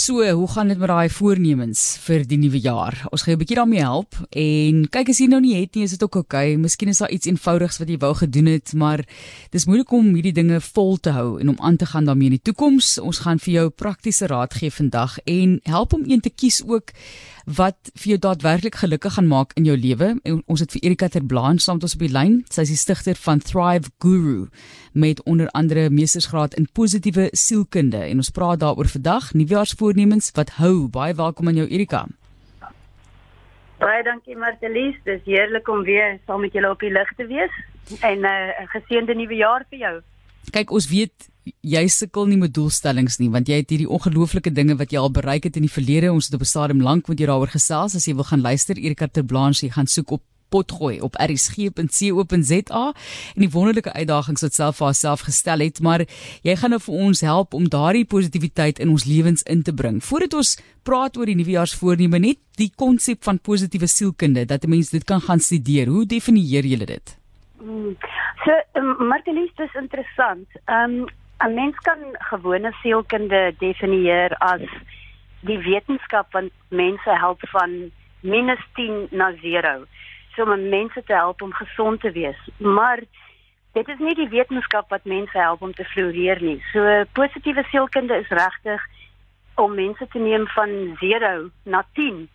So, hoe gaan dit met daai voornemens vir die nuwe jaar? Ons gaan jou 'n bietjie daarmee help en kyk as jy nou nie het nie, is dit ook oukei. Okay. Miskien is daar iets eenvoudigs wat jy wou gedoen het, maar dis moeilik om hierdie dinge vol te hou en om aan te gaan daarmee in die toekoms. Ons gaan vir jou praktiese raad gee vandag en help om een te kies ook wat vir jou daadwerklik gelukkig gaan maak in jou lewe. Ons het vir Erika Terblaan saam met ons op die lyn. Sy is die stigter van Thrive Guru met onder andere meestersgraad in positiewe sielkunde en ons praat daaroor vandag, nuwejaarsvoornemens wat hou. Baie welkom aan jou Erika. Baie dankie Martelies, dis heerlik om weer saam met julle op die lig te wees en uh, 'n uh, geseënde nuwe jaar vir jou. Kyk, ons weet jy sukkel nie met doelstellings nie want jy het hierdie ongelooflike dinge wat jy al bereik het in die verlede. Ons het op 'n stadium lank met jou daaroor gesels. As jy wil gaan luister, Erika Terblanche, jy gaan soek op potgooi op rsg.co.za en die wonderlike uitdagings wat self vir haarself gestel het, maar jy gaan nou vir ons help om daardie positiwiteit in ons lewens in te bring. Voordat ons praat oor die nuwejaarsvoorneme, net die konsep van positiewe sielkunde dat 'n mens dit kan gaan studeer. Hoe definieer jy dit? Hmm. So, um, Martelies, dis interessant. Ehm um, 'n mens kan gewone sielkunde definieer as die wetenskap wat mense help van minus 10 na 0 so om mense te help om gesond te wees. Maar dit is nie die wetenskap wat mense help om te floreer nie. So positiewe sielkunde is regtig om mense te neem van 0 na 10.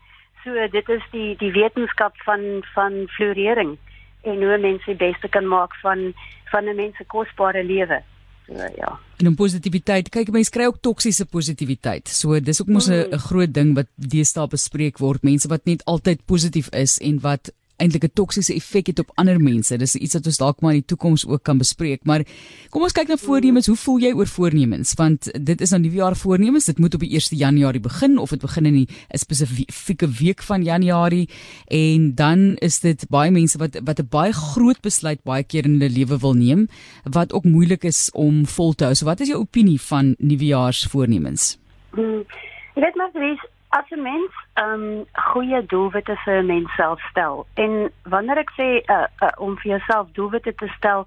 So dit is die die wetenskap van van florering en hoe mense die beste kan maak van van 'n mens se kosbare lewe. So ja. En om positiwiteit, kyk mense kry ook toksiese positiwiteit. So dis ook mos 'n mm. groot ding wat deesdae bespreek word. Mense wat net altyd positief is en wat eintlik 'n toksiese effek het op ander mense. Dis iets wat ons dalk maar in die toekoms ook kan bespreek. Maar kom ons kyk na voornemens. Hoe voel jy oor voornemens? Want dit is nou nuwejaar voornemens. Dit moet op die 1 Januarie begin of dit begin in 'n spesifieke week van Januarie en dan is dit baie mense wat wat 'n baie groot besluit baie keer in hulle lewe wil neem wat ook moeilik is om vol te hou. So wat is jou opinie van nuwejaars voornemens? Hmm. Jy weet maar, As 'n mens um, goeie doelwitte vir 'n mens self stel en wanneer ek sê uh, uh, om vir jouself doelwitte te stel,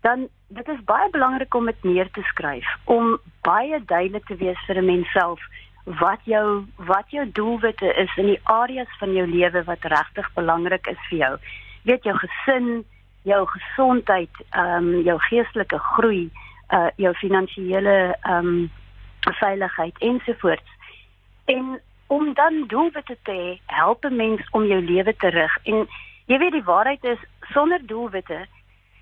dan dit is baie belangrik om dit neer te skryf om baie duidelik te wees vir 'n mens self wat jou wat jou doelwitte is in die areas van jou lewe wat regtig belangrik is vir jou. Weet jou gesin, jou gesondheid, ehm um, jou geestelike groei, uh jou finansiële ehm um, veiligheid ensovoorts. En om dan doelwitte te hê, help 'n mens om jou lewe te rig. En jy weet die waarheid is sonder doelwitte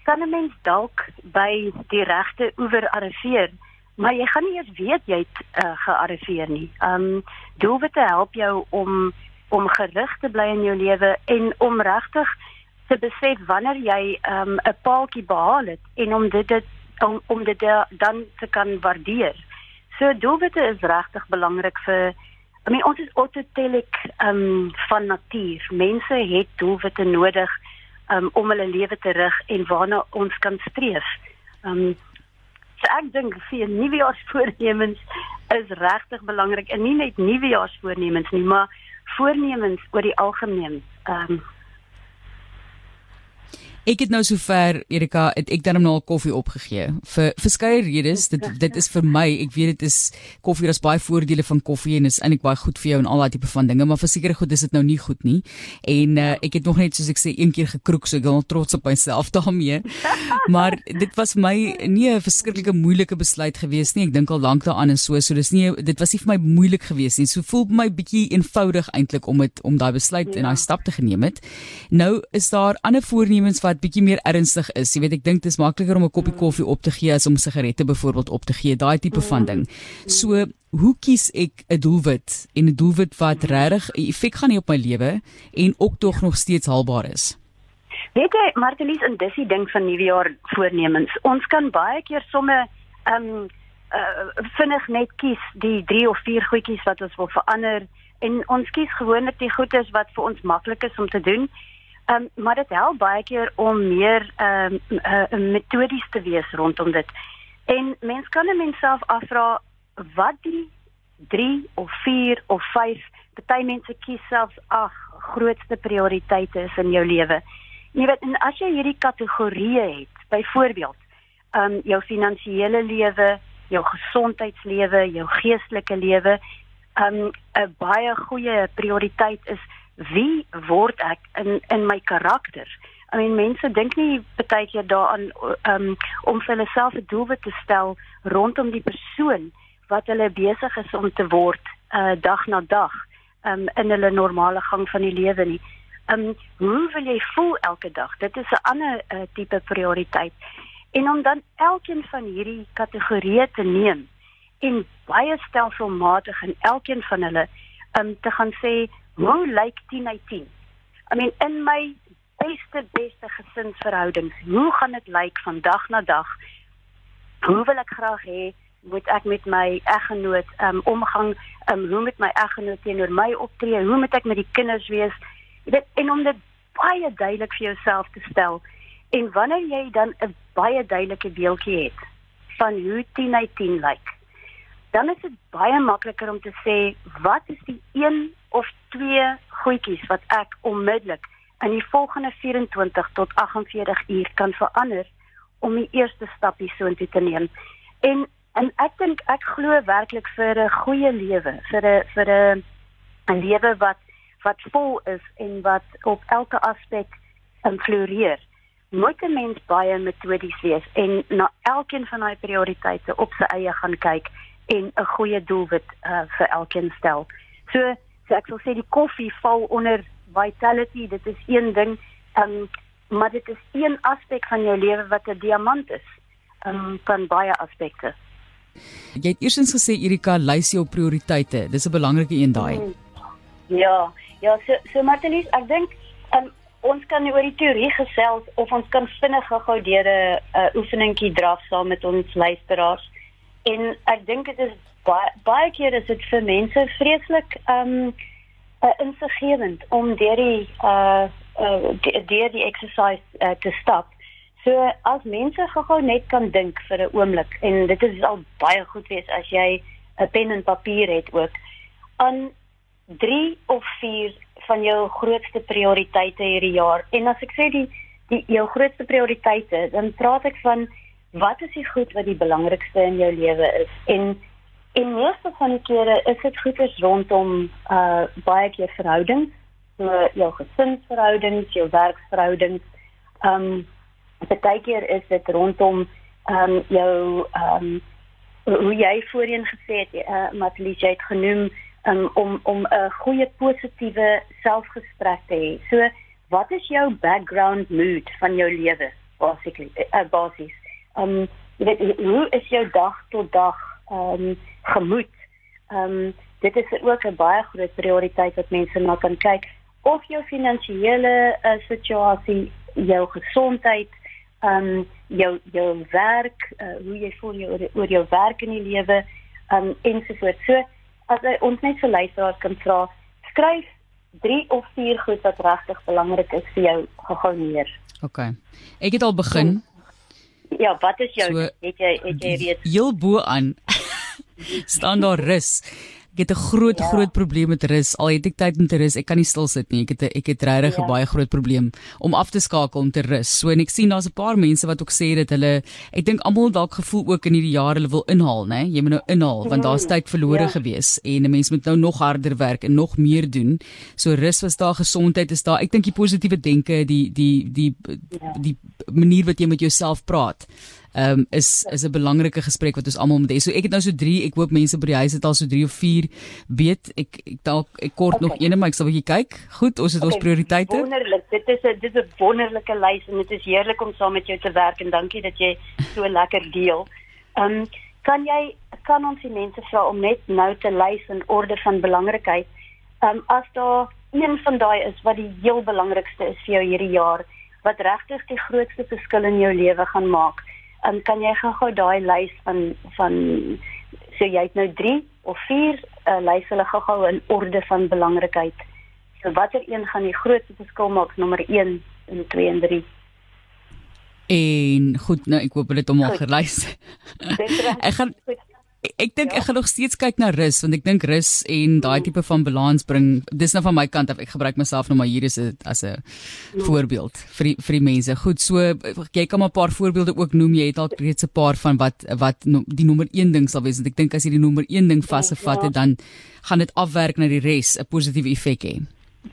kan 'n mens dalk by die regte oewer arriveer, maar jy gaan nie eers weet jy het uh, gearriveer nie. Um doelwitte help jou om om gerig te bly in jou lewe en om regtig te besef wanneer jy um 'n paaltjie behaal het en om dit, dit om om dit dan te kan waardeer. So doelwitte is regtig belangrik vir I mean ons is autotelic um van natuur. Mense het doelwitte nodig um om hulle lewe te rig en waarna ons kan streef. Um so ek dink vir nuwejaarsvoornemens is regtig belangrik en nie net nuwejaarsvoornemens nie, maar voornemens oor die algemeen. Um Ek het nou sover Erika, het ek dan nou al koffie opgegee vir verskeie redes. Dit dit is vir my, ek weet dit is koffie, daar's baie voordele van koffie en is eintlik baie goed vir jou en al daai tipe van dinge, maar vir sekere goed is dit nou nie goed nie. En uh, ek het nog net soos ek sê een keer gekroek, so ek is trots op myself daarmee. Maar dit was my nie 'n verskriklike moeilike besluit gewees nie. Ek dink al lank daaraan en so, so dis nie dit was nie vir my moeilik gewees nie. So voel my bietjie eenvoudig eintlik om dit om daai besluit en daai stap te geneem het. Nou is daar ander voornemens wat wat bietjie meer ernstig is. Jy weet, ek dink dit is makliker om 'n koppie koffie op te gee as om sigarette byvoorbeeld op te gee, daai tipe van ding. So, hoe kies ek 'n doelwit en 'n doelwit wat regtig 'n effek gaan hê op my lewe en ook tog nog steeds haalbaar is? Weet jy, Martelies, en dis die ding van nuwejaar voornemens. Ons kan baie keer somme ehm um, uh, vinnig net kies die 3 of 4 goedjies wat ons wil verander en ons kies gewoonlik die goedes wat vir ons maklik is om te doen Um, maar dit help baie keer om meer ehm um, uh, metodies te wees rondom dit. En mens kan net menself afvra wat die 3 of 4 of 5 party mense kies selfs ag grootste prioriteite is in jou lewe. Jy weet en as jy hierdie kategorieë het, byvoorbeeld, ehm um, jou finansiële lewe, jou gesondheidslewe, jou geestelike lewe, um 'n baie goeie prioriteit is wie word ek in in my karakter? I mean mense dink nie baie keer daaraan um om vir hulle self 'n doelwit te stel rondom die persoon wat hulle besig is om te word uh dag na dag um in hulle normale gang van die lewe nie. Um hoe wil jy voel elke dag? Dit is 'n ander uh, tipe prioriteit. En om dan elkeen van hierdie kategorieë te neem en baie stelselmatig in elkeen van hulle um te gaan sê hoe lyk 10 uit 10? I mean in my beste beste gesinsverhoudings, hoe gaan dit lyk van dag na dag? Hoe wil ek graag hê moet ek met my eggenoot um omgang? Um hoe moet my eggenoot teenoor my optree? Hoe moet ek met die kinders wees? Dit en om dit baie duidelik vir jouself te stel. En wanneer jy dan 'n baie duidelike beeldjie het van hoe 10 uit 10 lyk, dan is dit baie makliker om te sê wat is die een of twee goedjies wat ek onmiddellik in die volgende 24 tot 48 uur kan verander om die eerste stappie soontoe te neem. En en ek dink ek glo werklik vir 'n goeie lewe, vir 'n vir 'n 'n lewe wat wat vol is en wat op elke aspek influeer. Moet 'n mens baie metodies wees en na elkeen van daai prioriteite op sy eie gaan kyk en 'n goeie doelwit uh, vir elkeen stel. So ek sal sê die koffie val onder vitality, dit is een ding, um, maar dit is een aspek van jou lewe wat 'n diamant is. Um, van baie aspekte. Jy het eersins gesê Erika, lys jou prioriteite. Dis 'n belangrike een daai. Hmm. Ja, ja, so so Martelies, ek dink um, ons kan oor die teorie gesels of ons kan vinnig gou deur 'n uh, oefeningkie draf saam met ons luisteraars. En ek dink dit is baie baie keer is dit vir mense vreeslik um uh, insiggewend om deur die uh, uh deur die exercise uh, te stap. So as mense gou net kan dink vir 'n oomblik en dit is al baie goed wees as jy 'n pen en papier het ook aan 3 of 4 van jou grootste prioriteite hierdie jaar. En as ek sê die die jou grootste prioriteite, dan praat ek van wat is die goed wat die belangrikste in jou lewe is en en meeste van die kere is dit goeders rondom uh baie keer verhoudings. So jou gesinsverhoudings jou werksverhoudings. Um baie keer is dit rondom um jou um hoe jy voorheen gesê het uh, Matlies jy het genoem um, om om 'n goeie positiewe selfgesprek te hê. So wat is jou background mood van jou lewe basically uh, basies? Um jy weet hoe is jou dag tot dag um gemoed. Um dit is ook 'n baie groot prioriteit wat mense na kan kyk of jou finansiële uh, situasie, jou gesondheid, um jou jou werk, uh, hoe jy voel jy oor, oor jou werk in die lewe, um ensovoorts. So as jy ons net vir luisteraars kan vra, skryf 3 of 4 goed wat regtig belangrik is vir jou gou neer. OK. Ek het al begin. Ja, wat is jou so, het jy het jy reeds heel bo aan staan daar rus. Ek het 'n groot ja. groot probleem met rus. Al het ek tyd om te rus, ek kan nie stil sit nie. Ek het 'n ek het regtig 'n ja. baie groot probleem om af te skakel om te rus. So en ek sien daar's 'n paar mense wat ook sê dat hulle ek dink almal dalk gevoel ook in hierdie jaar hulle wil inhaal, né? Jy moet nou inhaal want daar's tyd verlore ja. gewees en 'n mens moet nou nog harder werk en nog meer doen. So rus was daar, gesondheid is daar. Ek dink die positiewe denke, die die die ja. die manier wat jy met jouself praat ehm um, is is 'n belangrike gesprek wat ons almal moet hê. So ek het nou so 3, ek hoop mense by die huis het al so 3 of 4 weet. Ek ek dalk ek kort okay. nog een maar ek sal bietjie kyk. Goed, ons het okay, ons prioriteite. Wonderlik. Dit is 'n dit is 'n wonderlike lys en dit is heerlik om saam met jou te werk en dankie dat jy so lekker deel. Ehm um, kan jy kan ons die mense vra om net nou te lys in orde van belangrikheid. Ehm um, as daar een van daai is wat die heel belangrikste is vir jou hierdie jaar wat regtig die grootste verskil in jou lewe gaan maak um, kan jy gou-gou daai lys van van so jy het nou 3 of 4 uh, eh, lys hulle gou-gou in orde van belangrikheid. So watter een gaan die grootste verskil maak nommer 1 en 2 en 3? En goed, nou ek hoop hulle het hom al gelys. ek gaan Ek dink ja. ek gaan nog steeds kyk na rus want ek dink rus en daai tipe van balans bring dis nou van my kant af ek gebruik myself nou maar hier is 'n as 'n mm. voorbeeld vir die, vir die mense. Goed, so jy kan maar 'n paar voorbeelde ook noem. Jy het al reeds 'n paar van wat wat die nommer 1 ding sal wees want ek dink as jy die nommer 1 ding vasgevat het dan gaan dit afwerk na die res 'n positiewe effek hê.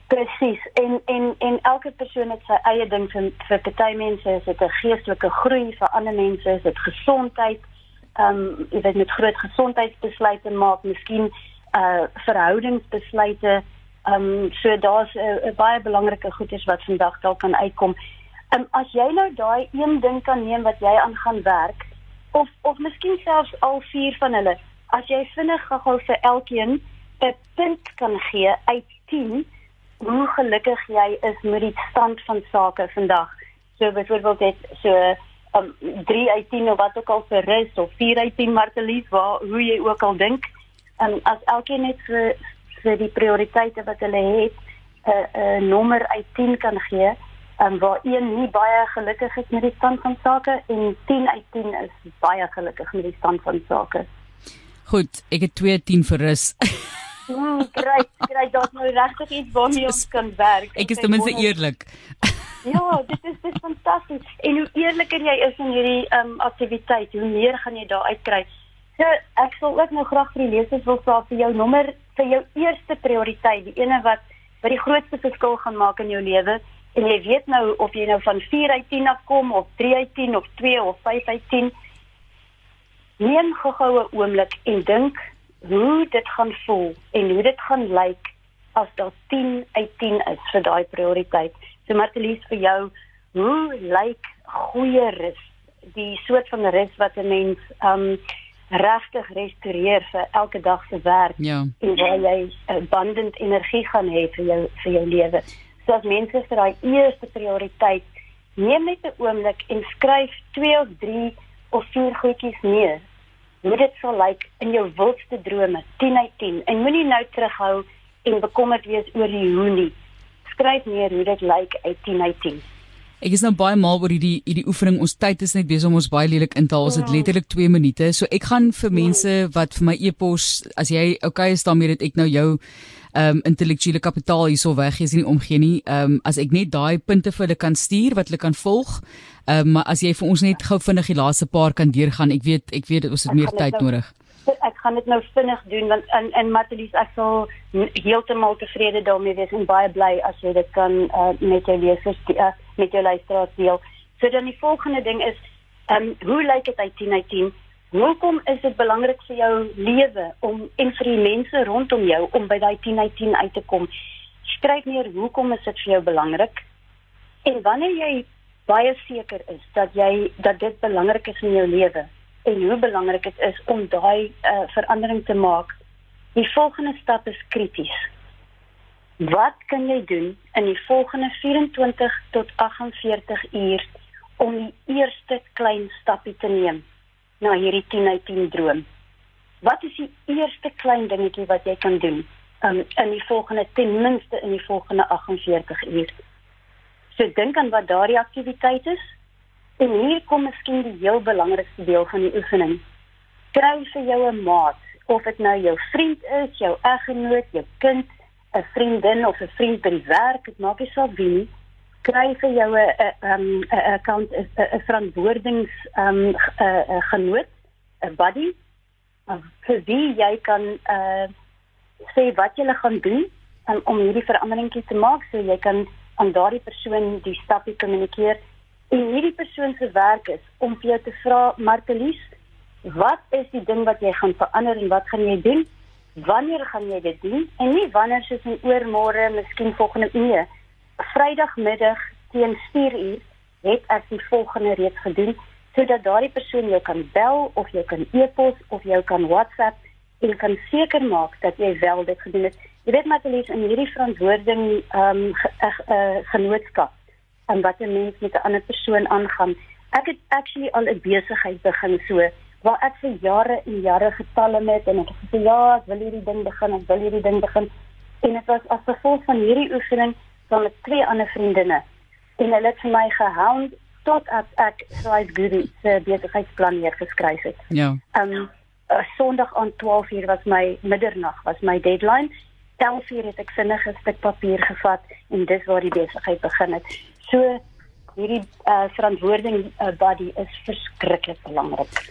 Presies. En en en elke persoon het sy eie ding vir vir party mense is dit 'n geestelike groei, vir ander mense is dit gesondheid ehm um, jy weet met groot gesondheidsbesluite maak, miskien uh verhoudingsbesluite. Ehm um, so daar's 'n uh, baie belangrike goedes wat vandag dalk kan uitkom. Ehm um, as jy nou daai een ding kan neem wat jy aan gaan werk of of miskien selfs al vier van hulle, as jy vinnig gou vir elkeen 'n punt kan gee uit 10 hoe gelukkig jy is met die stand van sake vandag. So byvoorbeeld dit so um, 3 uit 10 of wat ook al vir rus of 4 uit 10 martelies waar hoe jy ook al dink. En um, as elkeen net vir vir die prioriteite wat hulle het 'n uh, 'n uh, nommer uit 10 kan gee, um, waar een nie baie gelukkig is met die stand van sake en 10 uit 10 is baie gelukkig met die stand van sake. Goed, ek het 2 10 vir rus. Mm, kry kry dit nou regtig iets waarmee ons kan werk. Ek is ten minste eerlik. Ja, dit is dit is fantasties. En hoe eerliker jy is in hierdie ehm um, aktiwiteit, hoe meer gaan jy daar uitkry. So ek sal ook nou graag vir die lesers wil vra vir jou nommer vir jou eerste prioriteit, die ene wat wat die grootste verskil gaan maak in jou lewe. En jy weet nou of jy nou van 4 uit 10 afkom of 3 uit 10 of 2 of 5 uit 10. Neem gou-gou 'n oomblik en dink hoe dit gaan voel en hoe dit gaan lyk as dit 10 uit 10 is vir daai prioriteit. So Martelies vir jou, hoe lyk goeie rus? Die soort van rus wat 'n mens um regtig restoreer vir elke dag se werk ja. en waar jy abundant energie gaan hê vir jou vir jou lewe. So as mense vir daai eerste prioriteit neem net 'n oomblik en skryf 2 of 3 of 4 goedjies neer. Hoe dit sal lyk in jou wildste drome, 10 uit 10. En moenie nou terughou en bekommerd wees oor die hoe nie skryf neer hoe dit lyk uit 10 uit 10. Ek is nou baie mal oor hierdie hierdie oefening. Ons tyd is net besig om ons baie lelik in te haal. Ons het letterlik 2 minute. So ek gaan vir mense wat vir my e-pos as jy okay is daarmee dat ek nou jou ehm um, intellektuele kapitaal hierso weggee is nie omgee nie. Ehm um, as ek net daai punte vir hulle kan stuur wat hulle kan volg. Ehm um, maar as jy vir ons net gou vinnig die laaste paar kan deurgaan. Ek weet ek weet ons het meer tyd nou, nodig ek gaan dit nou vinnig doen want in in Matelies ek sal heeltemal tevrede daarmee wees en baie bly as jy dit kan uh, met jou lesers uh, met jou luisteraars deel. So dan die volgende ding is ehm um, hoe lyk dit uit 10 uit 10? Hoekom is dit belangrik vir jou lewe om en vir die mense rondom jou om by daai 10 uit 10 uit te kom? Skryf neer hoekom is dit vir jou belangrik? En wanneer jy baie seker is dat jy dat dit belangrik is in jou lewe, en hoe belangrik dit is om daai uh, verandering te maak. Die volgende stap is krities. Wat kan jy doen in die volgende 24 tot 48 uur om die eerste klein stappie te neem na hierdie 10 uit 10 droom? Wat is die eerste klein dingetjie wat jy kan doen um, in die volgende ten minste in die volgende 48 uur? So dink aan wat daardie aktiwiteit is En hier kom miskien die heel belangrikste deel van die oefening. Kry vir jou 'n maat, of dit nou jou vriend is, jou eggenoot, jou kind, 'n vriendin of 'n vriend by die werk, dit maak nie saak wie nie. Kry vir jou 'n 'n 'n account 'n verantwoordings 'n 'n genoot, 'n buddy, vir wie jy kan uh sê wat jy gaan doen um, om hierdie veranderingkie te maak, so jy kan aan daardie persoon die stappe kommunikeer En hierdie persoon se werk is om vir jou te vra, Martelies, wat is die ding wat jy gaan verander en wat gaan jy doen? Wanneer gaan jy dit doen? En nie wanneer soos in oormôre, miskien volgende nee. Vrydagmiddag teen 4:00 het ek die volgende reeds gedoen sodat daardie persoon jou kan bel of jy kan e-pos of jy kan WhatsApp en kan seker maak dat jy wel dit gedoen het. Jy weet Martelies, in hierdie verantwoording ehm um, ge, uh, genootskap en wat 'n mens met 'n ander persoon aangaan. Ek het actually al 'n besigheid begin so waar ek vir jare en jare getalle met en ek het gesê ja, ek wil hierdie ding begin, ek wil hierdie ding begin. En dit was as gevolg van hierdie oefening van met twee ander vriendinne. En hulle het vir my gehound tot as ek Thrive Good se besigheidsplan neer geskryf het. Ja. Um, Sondag aan 12:00 was my middernag was my deadline. 11:00 het ek sinnige stuk papier gevat en dis waar die besigheid begin het. So hierdie uh, verantwoording uh, body is verskriklik belangrik.